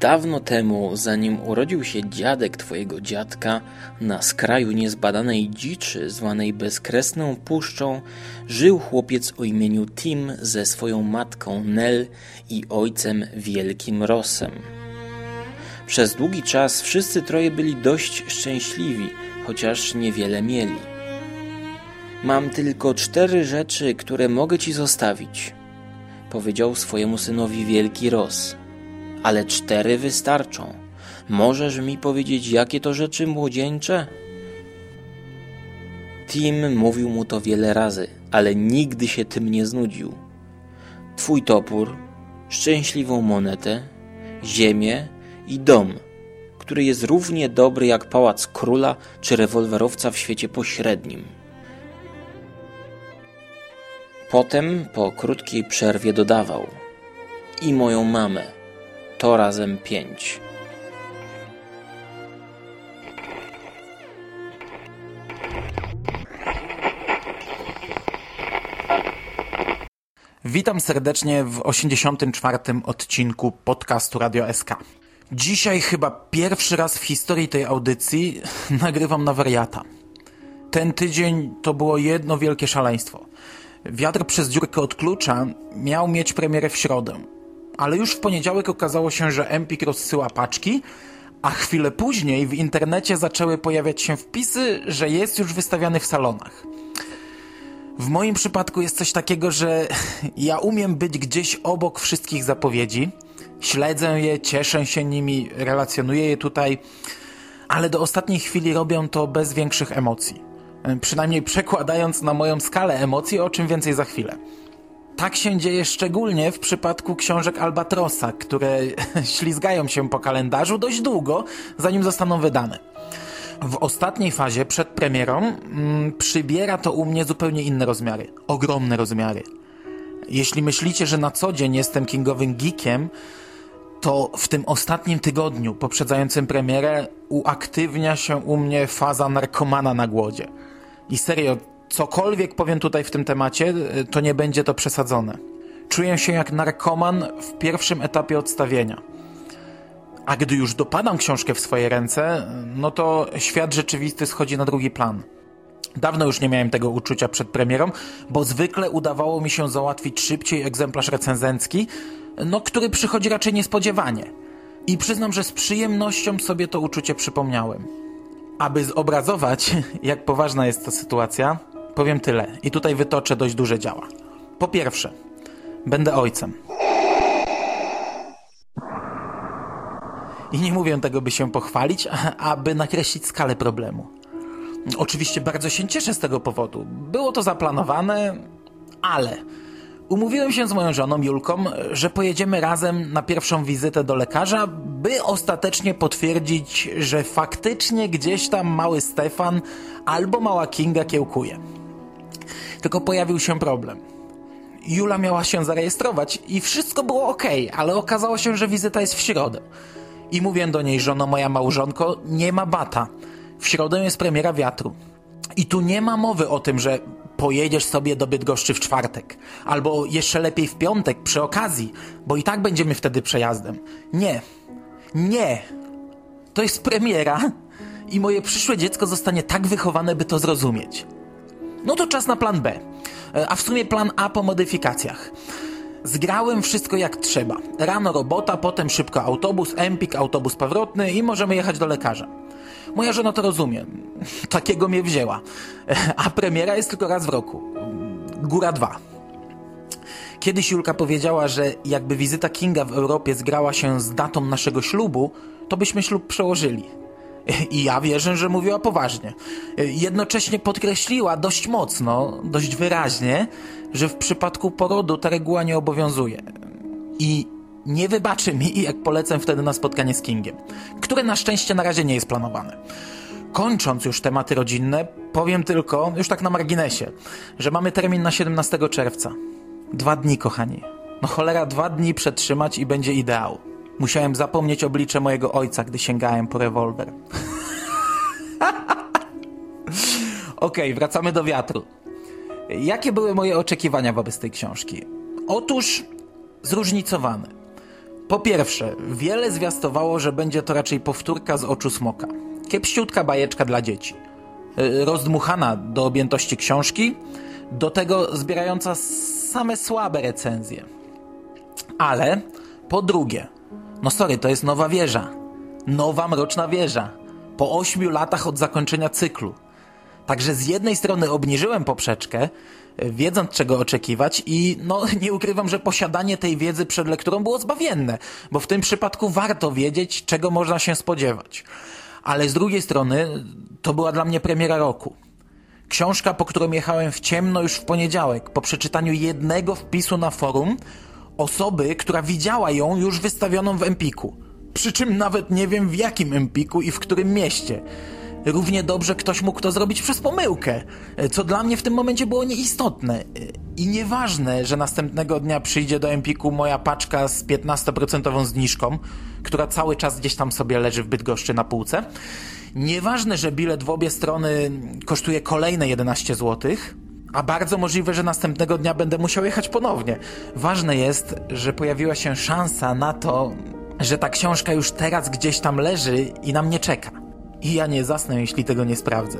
Dawno temu, zanim urodził się dziadek twojego dziadka, na skraju niezbadanej dziczy, zwanej bezkresną puszczą, żył chłopiec o imieniu Tim ze swoją matką Nell i ojcem Wielkim Rosem. Przez długi czas wszyscy troje byli dość szczęśliwi, chociaż niewiele mieli. Mam tylko cztery rzeczy, które mogę ci zostawić, powiedział swojemu synowi Wielki Ros ale cztery wystarczą. Możesz mi powiedzieć, jakie to rzeczy młodzieńcze? Tim mówił mu to wiele razy, ale nigdy się tym nie znudził. Twój topór, szczęśliwą monetę, ziemię i dom, który jest równie dobry jak pałac króla czy rewolwerowca w świecie pośrednim. Potem, po krótkiej przerwie, dodawał: I moją mamę to razem pięć. Witam serdecznie w 84. odcinku podcastu Radio SK. Dzisiaj chyba pierwszy raz w historii tej audycji nagrywam na wariata. Ten tydzień to było jedno wielkie szaleństwo. Wiatr przez dziurkę od klucza miał mieć premierę w środę ale już w poniedziałek okazało się, że Empik rozsyła paczki, a chwilę później w internecie zaczęły pojawiać się wpisy, że jest już wystawiany w salonach. W moim przypadku jest coś takiego, że ja umiem być gdzieś obok wszystkich zapowiedzi, śledzę je, cieszę się nimi, relacjonuję je tutaj, ale do ostatniej chwili robią to bez większych emocji. Przynajmniej przekładając na moją skalę emocji, o czym więcej za chwilę. Tak się dzieje szczególnie w przypadku książek Albatrosa, które ślizgają się po kalendarzu dość długo, zanim zostaną wydane. W ostatniej fazie, przed premierą, mm, przybiera to u mnie zupełnie inne rozmiary. Ogromne rozmiary. Jeśli myślicie, że na co dzień jestem kingowym geekiem, to w tym ostatnim tygodniu poprzedzającym premierę uaktywnia się u mnie faza narkomana na głodzie. I serio, cokolwiek powiem tutaj w tym temacie, to nie będzie to przesadzone. Czuję się jak narkoman w pierwszym etapie odstawienia. A gdy już dopadam książkę w swoje ręce, no to świat rzeczywisty schodzi na drugi plan. Dawno już nie miałem tego uczucia przed premierą, bo zwykle udawało mi się załatwić szybciej egzemplarz recenzencki, no który przychodzi raczej niespodziewanie. I przyznam, że z przyjemnością sobie to uczucie przypomniałem. Aby zobrazować, jak poważna jest ta sytuacja, Powiem tyle i tutaj wytoczę dość duże działa. Po pierwsze, będę ojcem. I nie mówię tego, by się pochwalić, aby nakreślić skalę problemu. Oczywiście bardzo się cieszę z tego powodu. Było to zaplanowane, ale umówiłem się z moją żoną Julką, że pojedziemy razem na pierwszą wizytę do lekarza, by ostatecznie potwierdzić, że faktycznie gdzieś tam mały Stefan albo mała Kinga kiełkuje. Tylko pojawił się problem. Jula miała się zarejestrować i wszystko było ok, ale okazało się, że wizyta jest w środę. I mówię do niej, żono moja małżonko, nie ma bata. W środę jest premiera wiatru. I tu nie ma mowy o tym, że pojedziesz sobie do Bydgoszczy w czwartek. Albo jeszcze lepiej w piątek przy okazji, bo i tak będziemy wtedy przejazdem. Nie. Nie. To jest premiera i moje przyszłe dziecko zostanie tak wychowane, by to zrozumieć. No to czas na plan B. E, a w sumie plan A po modyfikacjach. Zgrałem wszystko jak trzeba. Rano robota, potem szybko autobus, empik, autobus powrotny i możemy jechać do lekarza. Moja żona to rozumie. Takiego mnie wzięła. E, a premiera jest tylko raz w roku. Góra dwa. Kiedyś Julka powiedziała, że jakby wizyta Kinga w Europie zgrała się z datą naszego ślubu, to byśmy ślub przełożyli. I ja wierzę, że mówiła poważnie. Jednocześnie podkreśliła dość mocno, dość wyraźnie, że w przypadku porodu ta reguła nie obowiązuje. I nie wybaczy mi, jak polecę wtedy na spotkanie z Kingiem, które na szczęście na razie nie jest planowane. Kończąc już tematy rodzinne, powiem tylko, już tak na marginesie, że mamy termin na 17 czerwca. Dwa dni, kochani. No cholera, dwa dni przetrzymać i będzie ideał. Musiałem zapomnieć oblicze mojego ojca, gdy sięgałem po rewolwer. Okej, okay, wracamy do wiatru. Jakie były moje oczekiwania wobec tej książki? Otóż zróżnicowane. Po pierwsze, wiele zwiastowało, że będzie to raczej powtórka z oczu smoka. Kiepściutka bajeczka dla dzieci. Y, rozdmuchana do objętości książki, do tego zbierająca same słabe recenzje. Ale po drugie, no sorry, to jest nowa wieża. Nowa mroczna wieża. Po ośmiu latach od zakończenia cyklu. Także z jednej strony obniżyłem poprzeczkę, wiedząc czego oczekiwać i no nie ukrywam, że posiadanie tej wiedzy przed lekturą było zbawienne, bo w tym przypadku warto wiedzieć, czego można się spodziewać. Ale z drugiej strony to była dla mnie premiera roku. Książka, po którą jechałem w ciemno już w poniedziałek, po przeczytaniu jednego wpisu na forum osoby, która widziała ją już wystawioną w Empiku. Przy czym nawet nie wiem w jakim Empiku i w którym mieście. Równie dobrze ktoś mógł to zrobić przez pomyłkę, co dla mnie w tym momencie było nieistotne. I nieważne, że następnego dnia przyjdzie do Empiku moja paczka z 15% zniżką, która cały czas gdzieś tam sobie leży w Bydgoszczy na półce. Nieważne, że bilet w obie strony kosztuje kolejne 11 zł, a bardzo możliwe, że następnego dnia będę musiał jechać ponownie. Ważne jest, że pojawiła się szansa na to, że ta książka już teraz gdzieś tam leży i na mnie czeka. I ja nie zasnę, jeśli tego nie sprawdzę.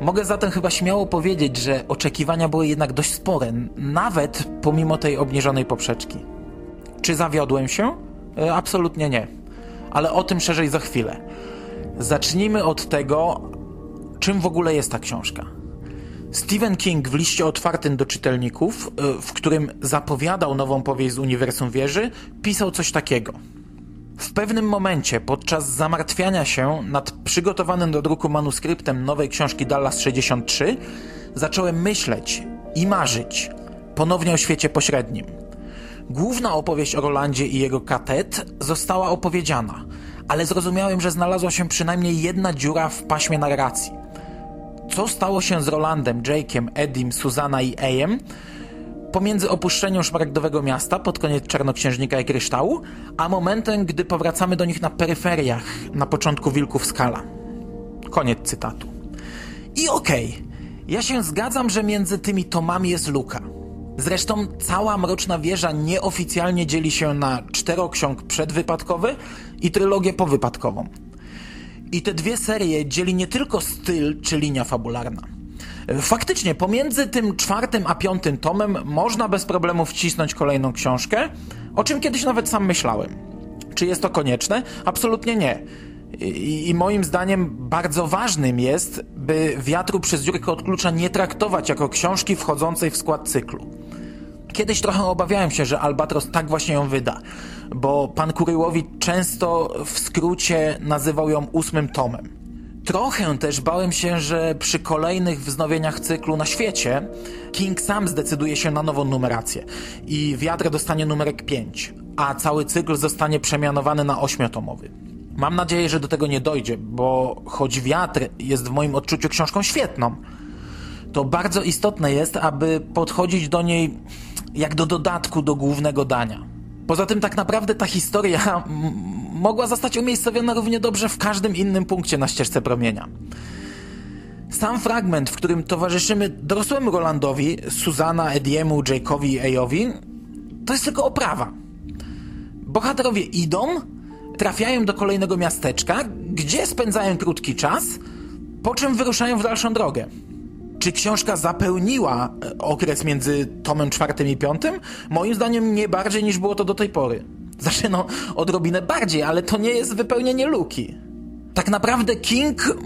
Mogę zatem chyba śmiało powiedzieć, że oczekiwania były jednak dość spore, nawet pomimo tej obniżonej poprzeczki. Czy zawiodłem się? E, absolutnie nie. Ale o tym szerzej za chwilę. Zacznijmy od tego, czym w ogóle jest ta książka. Stephen King w liście otwartym do czytelników, e, w którym zapowiadał nową powieść z Uniwersum Wieży, pisał coś takiego. W pewnym momencie, podczas zamartwiania się nad przygotowanym do druku manuskryptem nowej książki Dallas 63, zacząłem myśleć i marzyć ponownie o świecie pośrednim. Główna opowieść o Rolandzie i jego katet została opowiedziana, ale zrozumiałem, że znalazła się przynajmniej jedna dziura w paśmie narracji. Co stało się z Rolandem, Jake'em, Edim, Susana i Ejem pomiędzy opuszczeniem szmaragdowego miasta pod koniec Czarnoksiężnika i Kryształu, a momentem, gdy powracamy do nich na peryferiach, na początku Wilków Skala. Koniec cytatu. I okej, okay, ja się zgadzam, że między tymi tomami jest luka. Zresztą cała Mroczna Wieża nieoficjalnie dzieli się na czteroksiąg przedwypadkowy i trylogię powypadkową. I te dwie serie dzieli nie tylko styl czy linia fabularna. Faktycznie, pomiędzy tym czwartym a piątym tomem można bez problemu wcisnąć kolejną książkę, o czym kiedyś nawet sam myślałem. Czy jest to konieczne? Absolutnie nie. I, I, moim zdaniem bardzo ważnym jest, by wiatru przez dziurkę od klucza nie traktować jako książki wchodzącej w skład cyklu. Kiedyś trochę obawiałem się, że Albatros tak właśnie ją wyda, bo pan Kuryłowicz często w skrócie nazywał ją ósmym tomem. Trochę też bałem się, że przy kolejnych wznowieniach cyklu na świecie King sam zdecyduje się na nową numerację i Wiatr dostanie numerek 5, a cały cykl zostanie przemianowany na ośmiotomowy. Mam nadzieję, że do tego nie dojdzie, bo choć Wiatr jest w moim odczuciu książką świetną, to bardzo istotne jest, aby podchodzić do niej jak do dodatku do głównego dania. Poza tym tak naprawdę ta historia mogła zostać umiejscowiona równie dobrze w każdym innym punkcie na ścieżce promienia. Sam fragment, w którym towarzyszymy dorosłemu Rolandowi, Suzana, Ediemu, Jake'owi i Ejowi, to jest tylko oprawa. Bohaterowie idą, trafiają do kolejnego miasteczka, gdzie spędzają krótki czas, po czym wyruszają w dalszą drogę. Czy książka zapełniła e, okres między tomem czwartym i piątym? Moim zdaniem nie bardziej niż było to do tej pory. Znaczy no, odrobinę bardziej, ale to nie jest wypełnienie luki. Tak naprawdę King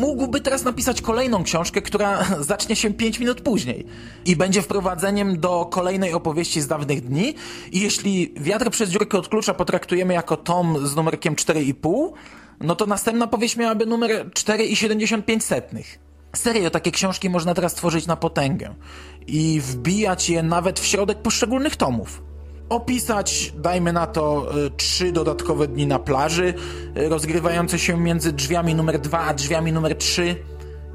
mógłby teraz napisać kolejną książkę, która zacznie się 5 minut później i będzie wprowadzeniem do kolejnej opowieści z dawnych dni. I jeśli Wiatr przez dziurkę od klucza potraktujemy jako tom z numerkiem 4,5, no to następna powieść miałaby numer 4,75 setnych. Serio, takie książki można teraz tworzyć na potęgę i wbijać je nawet w środek poszczególnych tomów. Opisać, dajmy na to, y, trzy dodatkowe dni na plaży, y, rozgrywające się między drzwiami numer 2 a drzwiami numer 3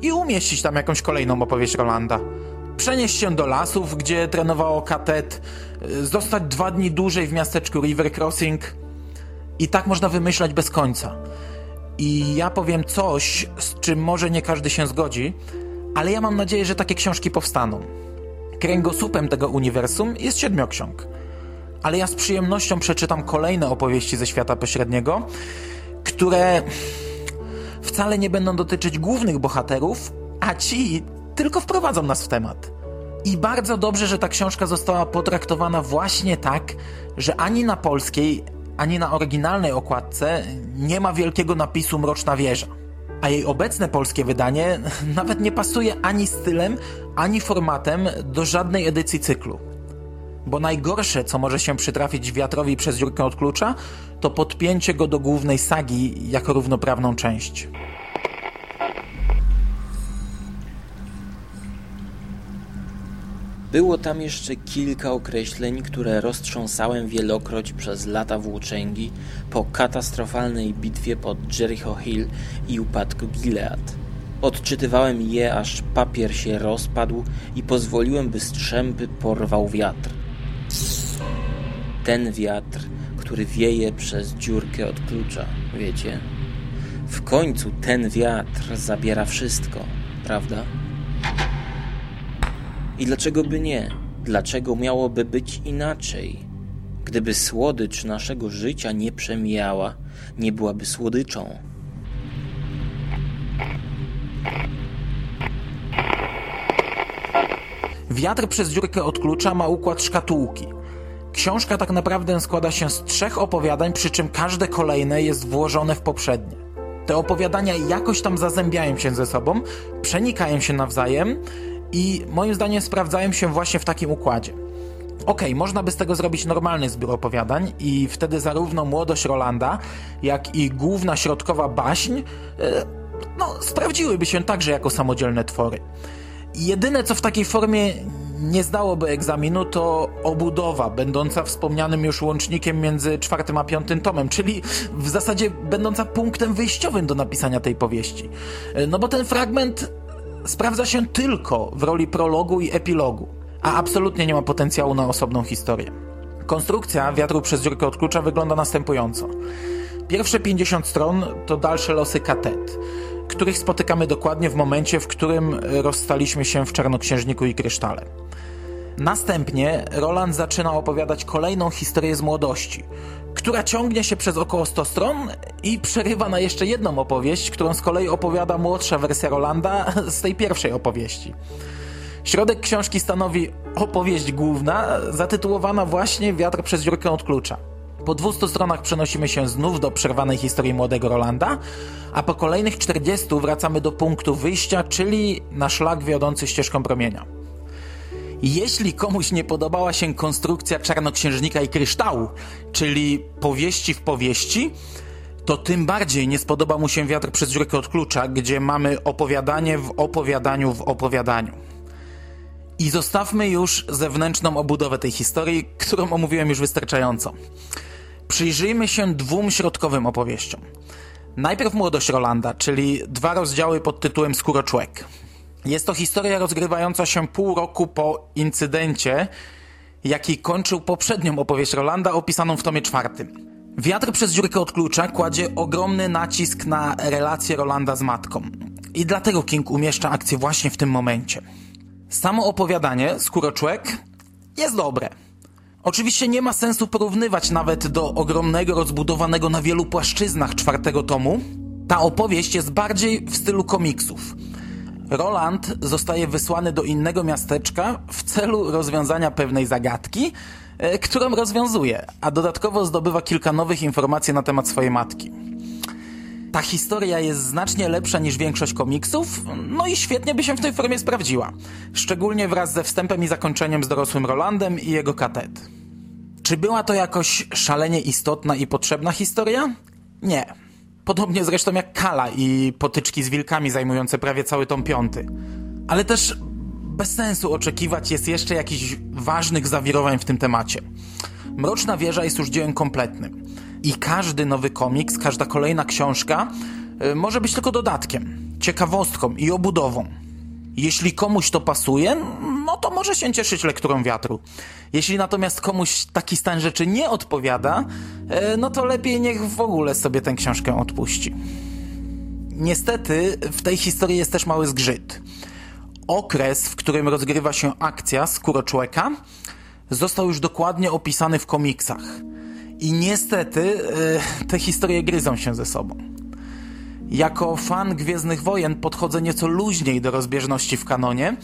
i umieścić tam jakąś kolejną opowieść Rolanda. Przenieść się do lasów, gdzie trenowało katet, y, zostać dwa dni dłużej w miasteczku River Crossing i tak można wymyślać bez końca. I ja powiem coś, z czym może nie każdy się zgodzi, ale ja mam nadzieję, że takie książki powstaną. Kręgosłupem tego uniwersum jest siedmioksiąg. ale ja z przyjemnością przeczytam kolejne opowieści ze świata pośredniego, które wcale nie będą dotyczyć głównych bohaterów, a ci tylko wprowadzą nas w temat. I bardzo dobrze, że ta książka została potraktowana właśnie tak, że ani na polskiej, ani na oryginalnej okładce nie ma wielkiego napisu Mroczna Wieża. A jej obecne polskie wydanie nawet nie pasuje ani stylem, ani formatem do żadnej edycji cyklu. Bo najgorsze, co może się przytrafić wiatrowi przez dziurkę od klucza, to podpięcie go do głównej sagi jako równoprawną część. Było tam jeszcze kilka określeń, które roztrząsałem wielokroć przez lata włóczęgi po katastrofalnej bitwie pod Jericho Hill i upadku Gilead. Odczytywałem je, aż papier się rozpadł i pozwoliłem, by strzępy porwał wiatr. Ten wiatr, który wieje przez dziurkę od klucza, wiecie? W końcu ten wiatr zabiera wszystko, prawda? I dlaczego by nie? Dlaczego miałoby być inaczej? Gdyby słodycz naszego życia nie przemijała, nie byłaby słodyczą. Wiatr przez dziurkę od klucza ma układ szkatułki. Książka tak naprawdę składa się z trzech opowiadań, przy czym każde kolejne jest włożone w poprzednie. Te opowiadania jakoś tam zazębiają się ze sobą, przenikają się nawzajem i moim zdaniem sprawdzają się właśnie w takim układzie. Okej, okay, można by z tego zrobić normalny zbiór opowiadań i wtedy zarówno młodość Rolanda, jak i główna środkowa baśń e, no, sprawdziłyby się także jako samodzielne twory. Jedyne, co w takiej formie nie zdałoby egzaminu, to obudowa, będąca wspomnianym już łącznikiem między czwartym a piątym tomem, czyli w zasadzie będąca punktem wyjściowym do napisania tej powieści. E, no bo ten fragment sprawdza się tylko w roli prologu i epilogu, a absolutnie nie ma potencjału na osobną historię. Konstrukcja wiatru przez dziurkę od klucza wygląda następująco. Pierwsze 50 stron to dalsze losy katet, których spotykamy dokładnie w momencie, w którym rozstaliśmy się w Czarnoksiężniku i Krysztale. Następnie Roland zaczyna opowiadać kolejną historię z młodości, która ciągnie się przez około 100 stron i przerywa na jeszcze jedną opowieść, którą z kolei opowiada młodsza wersja Rolanda z tej pierwszej opowieści. Środek książki stanowi opowieść główna, zatytułowana właśnie Wiatr przez dziurkę od klucza. Po 200 stronach przenosimy się znów do przerwanej historii młodego Rolanda, a po kolejnych 40 wracamy do punktu wyjścia, czyli na szlak wiodący ścieżką promienia. Jeśli komuś nie podobała się konstrukcja Czarnoksiężnika i Kryształu, czyli powieści w powieści, to tym bardziej nie spodoba mu się Wiatr przez dziurkę od klucza, gdzie mamy opowiadanie w opowiadaniu w opowiadaniu. I zostawmy już zewnętrzną obudowę tej historii, którą omówiłem już wystarczająco. Przyjrzyjmy się dwóm środkowym opowieściom. Najpierw Młodość Rolanda, czyli dwa rozdziały pod tytułem Skóroczłek. Jest to historia rozgrywająca się pół roku po incydencie, jaki kończył poprzednią opowieść Rolanda opisaną w tomie czwartym. Wiatr przez dziurkę od klucza kładzie ogromny nacisk na relację Rolanda z matką. I dlatego King umieszcza akcję właśnie w tym momencie. Samo opowiadanie, Skóroczłek, jest dobre. Oczywiście nie ma sensu porównywać nawet do ogromnego, rozbudowanego na wielu płaszczyznach czwartego tomu. Ta opowieść jest bardziej w stylu komiksów – Roland zostaje wysłany do innego miasteczka w celu rozwiązania pewnej zagadki, e, którą rozwiązuje, a dodatkowo zdobywa kilka nowych informacji na temat swojej matki. Ta historia jest znacznie lepsza niż większość komiksów, no i świetnie by się w tej formie sprawdziła. Szczególnie wraz ze wstępem i zakończeniem z dorosłym Rolandem i jego katet. Czy była to jakoś szalenie istotna i potrzebna historia? Nie. Podobnie zresztą jak Kala i potyczki z wilkami zajmujące prawie cały tom piąty. Ale też bez sensu oczekiwać jest jeszcze jakichś ważnych zawirowań w tym temacie. Mroczna Wieża jest już dziełem kompletnym. I każdy nowy komiks, każda kolejna książka y, może być tylko dodatkiem, ciekawostką i obudową. Jeśli komuś to pasuje, no to może się cieszyć lekturą wiatru. Jeśli natomiast komuś taki stan rzeczy nie odpowiada, e, no to lepiej niech w ogóle sobie tę książkę odpuści. Niestety w tej historii jest też mały zgrzyt. Okres, w którym rozgrywa się akcja Skóroczłeka, został już dokładnie opisany w komiksach. I niestety e, te historie gryzą się ze sobą. Jako fan Gwiezdnych Wojen podchodzę nieco luźniej do rozbieżności w kanonie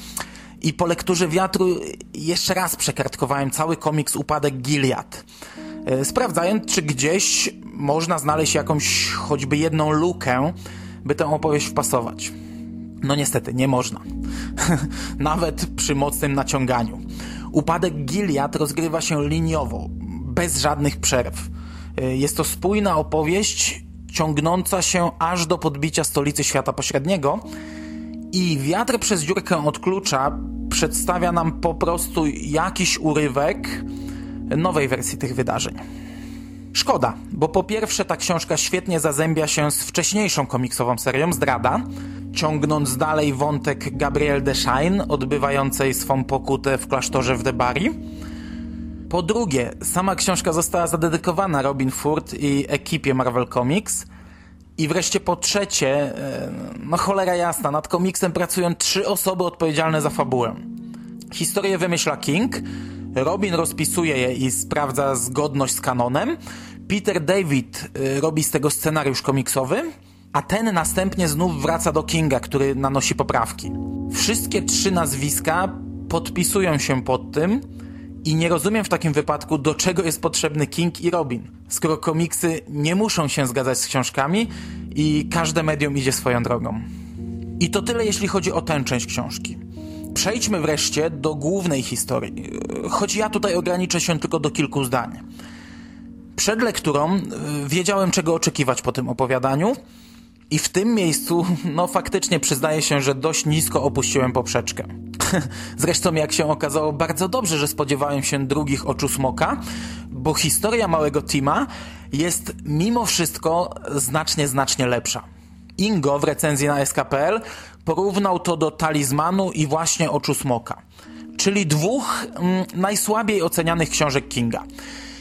i po lekturze Wiatru jeszcze raz przekartkowałem cały komiks Upadek Gilead. E, sprawdzając, czy gdzieś można znaleźć jakąś choćby jedną lukę, by tę opowieść wpasować. No niestety, nie można. Nawet przy mocnym naciąganiu. Upadek Gilead rozgrywa się liniowo, bez żadnych przerw. E, jest to spójna opowieść, ciągnąca się aż do podbicia stolicy świata pośredniego i wiatr przez dziurkę od klucza przedstawia nam po prostu jakiś urywek nowej wersji tych wydarzeń. Szkoda, bo po pierwsze ta książka świetnie zazębia się z wcześniejszą komiksową serią Zdrada, ciągnąc dalej wątek Gabrielle Deschain, odbywającej swą pokutę w klasztorze w Debari. Po drugie, sama książka została zadedykowana Robin Ford i ekipie Marvel Comics. I wreszcie po trzecie, e, no cholera jasna, nad komiksem pracują trzy osoby odpowiedzialne za fabułę. Historię wymyśla King, Robin rozpisuje je i sprawdza zgodność z kanonem, Peter David e, robi z tego scenariusz komiksowy, a ten następnie znów wraca do Kinga, który nanosi poprawki. Wszystkie trzy nazwiska podpisują się pod tym i nie rozumiem w takim wypadku, do czego jest potrzebny King i Robin, skoro komiksy nie muszą się zgadzać z książkami i każde medium idzie swoją drogą. I to tyle, jeśli chodzi o tę część książki. Przejdźmy wreszcie do głównej historii, choć ja tutaj ograniczę się tylko do kilku zdań. Przed lekturą e, wiedziałem, czego oczekiwać po tym opowiadaniu, i w tym miejscu, no faktycznie przyznaję się, że dość nisko opuściłem poprzeczkę. Zresztą, jak się okazało, bardzo dobrze, że spodziewałem się drugich oczu smoka, bo historia małego Tima jest mimo wszystko znacznie, znacznie lepsza. Ingo w recenzji na SKPL porównał to do Talizmanu i właśnie Oczu Smoka, czyli dwóch mm, najsłabiej ocenianych książek Kinga.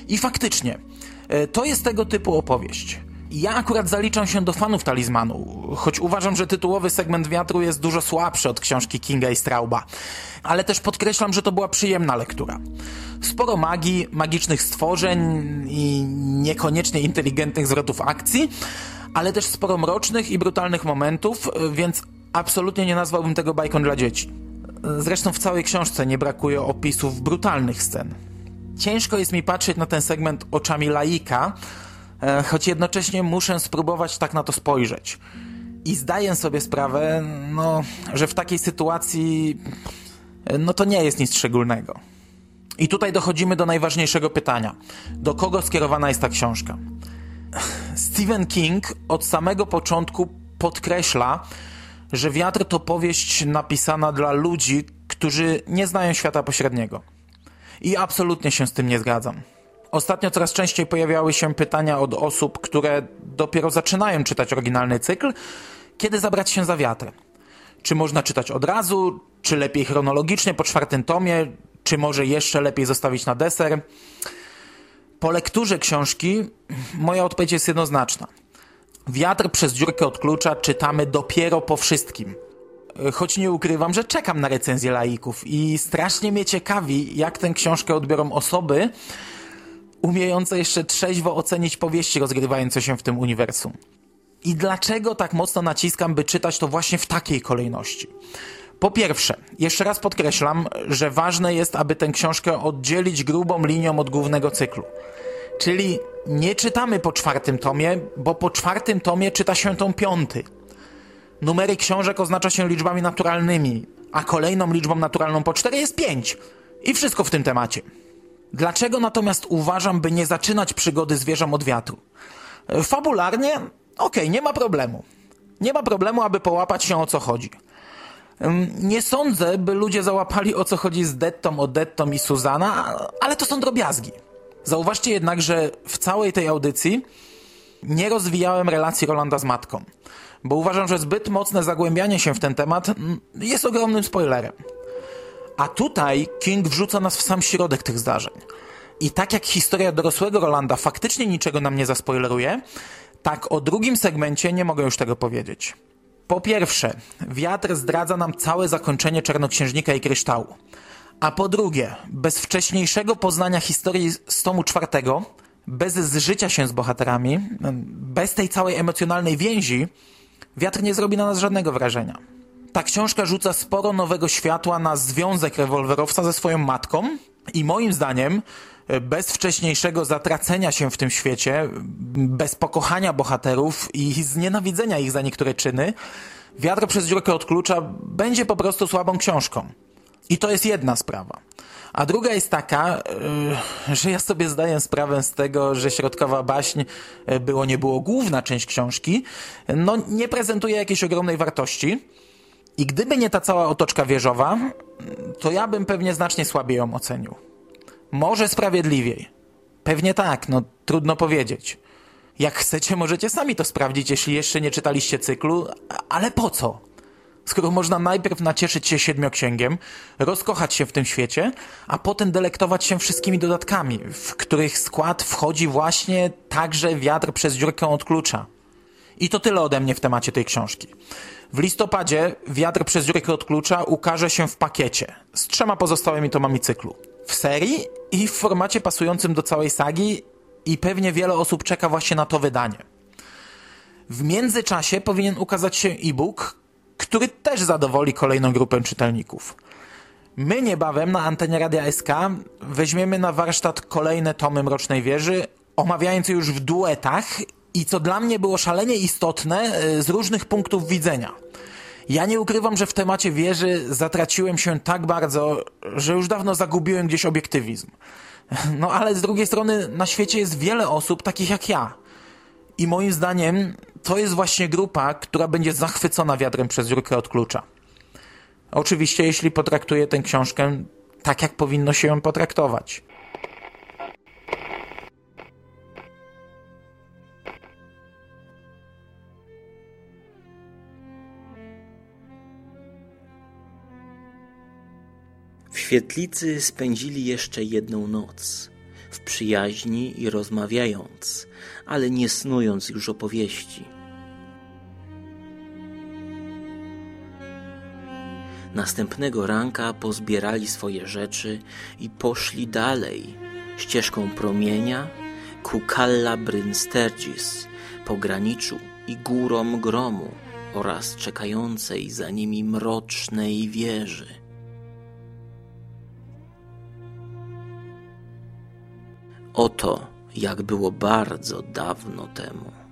I faktycznie, e, to jest tego typu opowieść. Ja akurat zaliczam się do fanów Talizmanu, choć uważam, że tytułowy segment Wiatru jest dużo słabszy od książki Kinga i Strauba. Ale też podkreślam, że to była przyjemna lektura. Sporo magii, magicznych stworzeń i niekoniecznie inteligentnych zwrotów akcji, ale też sporo mrocznych i brutalnych momentów, więc absolutnie nie nazwałbym tego bajką dla dzieci. Zresztą w całej książce nie brakuje opisów brutalnych scen. Ciężko jest mi patrzeć na ten segment oczami laika, choć jednocześnie muszę spróbować tak na to spojrzeć. I zdaję sobie sprawę, no, że w takiej sytuacji e, no to nie jest nic szczególnego. I tutaj dochodzimy do najważniejszego pytania. Do kogo skierowana jest ta książka? Stephen King od samego początku podkreśla, że Wiatr to powieść napisana dla ludzi, którzy nie znają świata pośredniego. I absolutnie się z tym nie zgadzam. Ostatnio coraz częściej pojawiały się pytania od osób, które dopiero zaczynają czytać oryginalny cykl, kiedy zabrać się za wiatr. Czy można czytać od razu, czy lepiej chronologicznie po czwartym tomie, czy może jeszcze lepiej zostawić na deser? Po lekturze książki moja odpowiedź jest jednoznaczna. Wiatr przez dziurkę od klucza czytamy dopiero po wszystkim. Choć nie ukrywam, że czekam na recenzję laików i strasznie mnie ciekawi, jak tę książkę odbiorą osoby, umiejące jeszcze trzeźwo ocenić powieści rozgrywające się w tym uniwersum. I dlaczego tak mocno naciskam, by czytać to właśnie w takiej kolejności? Po pierwsze, jeszcze raz podkreślam, że ważne jest, aby tę książkę oddzielić grubą linią od głównego cyklu. Czyli nie czytamy po czwartym tomie, bo po czwartym tomie czyta się tą piąty. Numery książek oznacza się liczbami naturalnymi, a kolejną liczbą naturalną po cztery jest pięć. I wszystko w tym temacie. Dlaczego natomiast uważam, by nie zaczynać przygody zwierzom od wiatru? Fabularnie, okej, okay, nie ma problemu. Nie ma problemu, aby połapać się o co chodzi. Nie sądzę, by ludzie załapali o co chodzi z Dettą, Odettą i Suzana, ale to są drobiazgi. Zauważcie jednak, że w całej tej audycji nie rozwijałem relacji Rolanda z matką, bo uważam, że zbyt mocne zagłębianie się w ten temat jest ogromnym spoilerem. A tutaj King wrzuca nas w sam środek tych zdarzeń. I tak jak historia dorosłego Rolanda faktycznie niczego nam nie zaspoileruje, tak o drugim segmencie nie mogę już tego powiedzieć. Po pierwsze, wiatr zdradza nam całe zakończenie Czarnoksiężnika i Kryształu. A po drugie, bez wcześniejszego poznania historii z tomu czwartego, bez zżycia się z bohaterami, bez tej całej emocjonalnej więzi, wiatr nie zrobi na nas żadnego wrażenia. Ta książka rzuca sporo nowego światła na związek rewolwerowca ze swoją matką i moim zdaniem bez wcześniejszego zatracenia się w tym świecie, bez pokochania bohaterów i znienawidzenia ich za niektóre czyny, Wiatr przez dziurkę od klucza będzie po prostu słabą książką. I to jest jedna sprawa. A druga jest taka, yy, że ja sobie zdaję sprawę z tego, że środkowa baśń, yy, było nie było główna część książki, no nie prezentuje jakiejś ogromnej wartości. I gdyby nie ta cała otoczka wieżowa, to ja bym pewnie znacznie słabiej ją ocenił. Może sprawiedliwiej. Pewnie tak, no trudno powiedzieć. Jak chcecie, możecie sami to sprawdzić, jeśli jeszcze nie czytaliście cyklu, ale po co? Skoro można najpierw nacieszyć się siedmioksięgiem, rozkochać się w tym świecie, a potem delektować się wszystkimi dodatkami, w których skład wchodzi właśnie także wiatr przez dziurkę od klucza. I to tyle ode mnie w temacie tej książki. W listopadzie Wiatr przez dziurkę od klucza ukaże się w pakiecie z trzema pozostałymi tomami cyklu. W serii i w formacie pasującym do całej sagi i pewnie wiele osób czeka właśnie na to wydanie. W międzyczasie powinien ukazać się e-book, który też zadowoli kolejną grupę czytelników. My niebawem na antenie Radia SK weźmiemy na warsztat kolejne tomy Mrocznej Wieży, omawiając je już w duetach i co dla mnie było szalenie istotne e, z różnych punktów widzenia. Ja nie ukrywam, że w temacie wieży zatraciłem się tak bardzo, że już dawno zagubiłem gdzieś obiektywizm. No ale z drugiej strony na świecie jest wiele osób takich jak ja. I moim zdaniem to jest właśnie grupa, która będzie zachwycona wiatrem przez dziurkę od klucza. Oczywiście, jeśli potraktuje tę książkę tak, jak powinno się ją potraktować. Świetlicy spędzili jeszcze jedną noc, w przyjaźni i rozmawiając, ale nie snując już opowieści. Następnego ranka pozbierali swoje rzeczy i poszli dalej, ścieżką promienia ku Calla Bryn pograniczu i górom gromu oraz czekającej za nimi mrocznej wieży. Oto jak było bardzo dawno temu.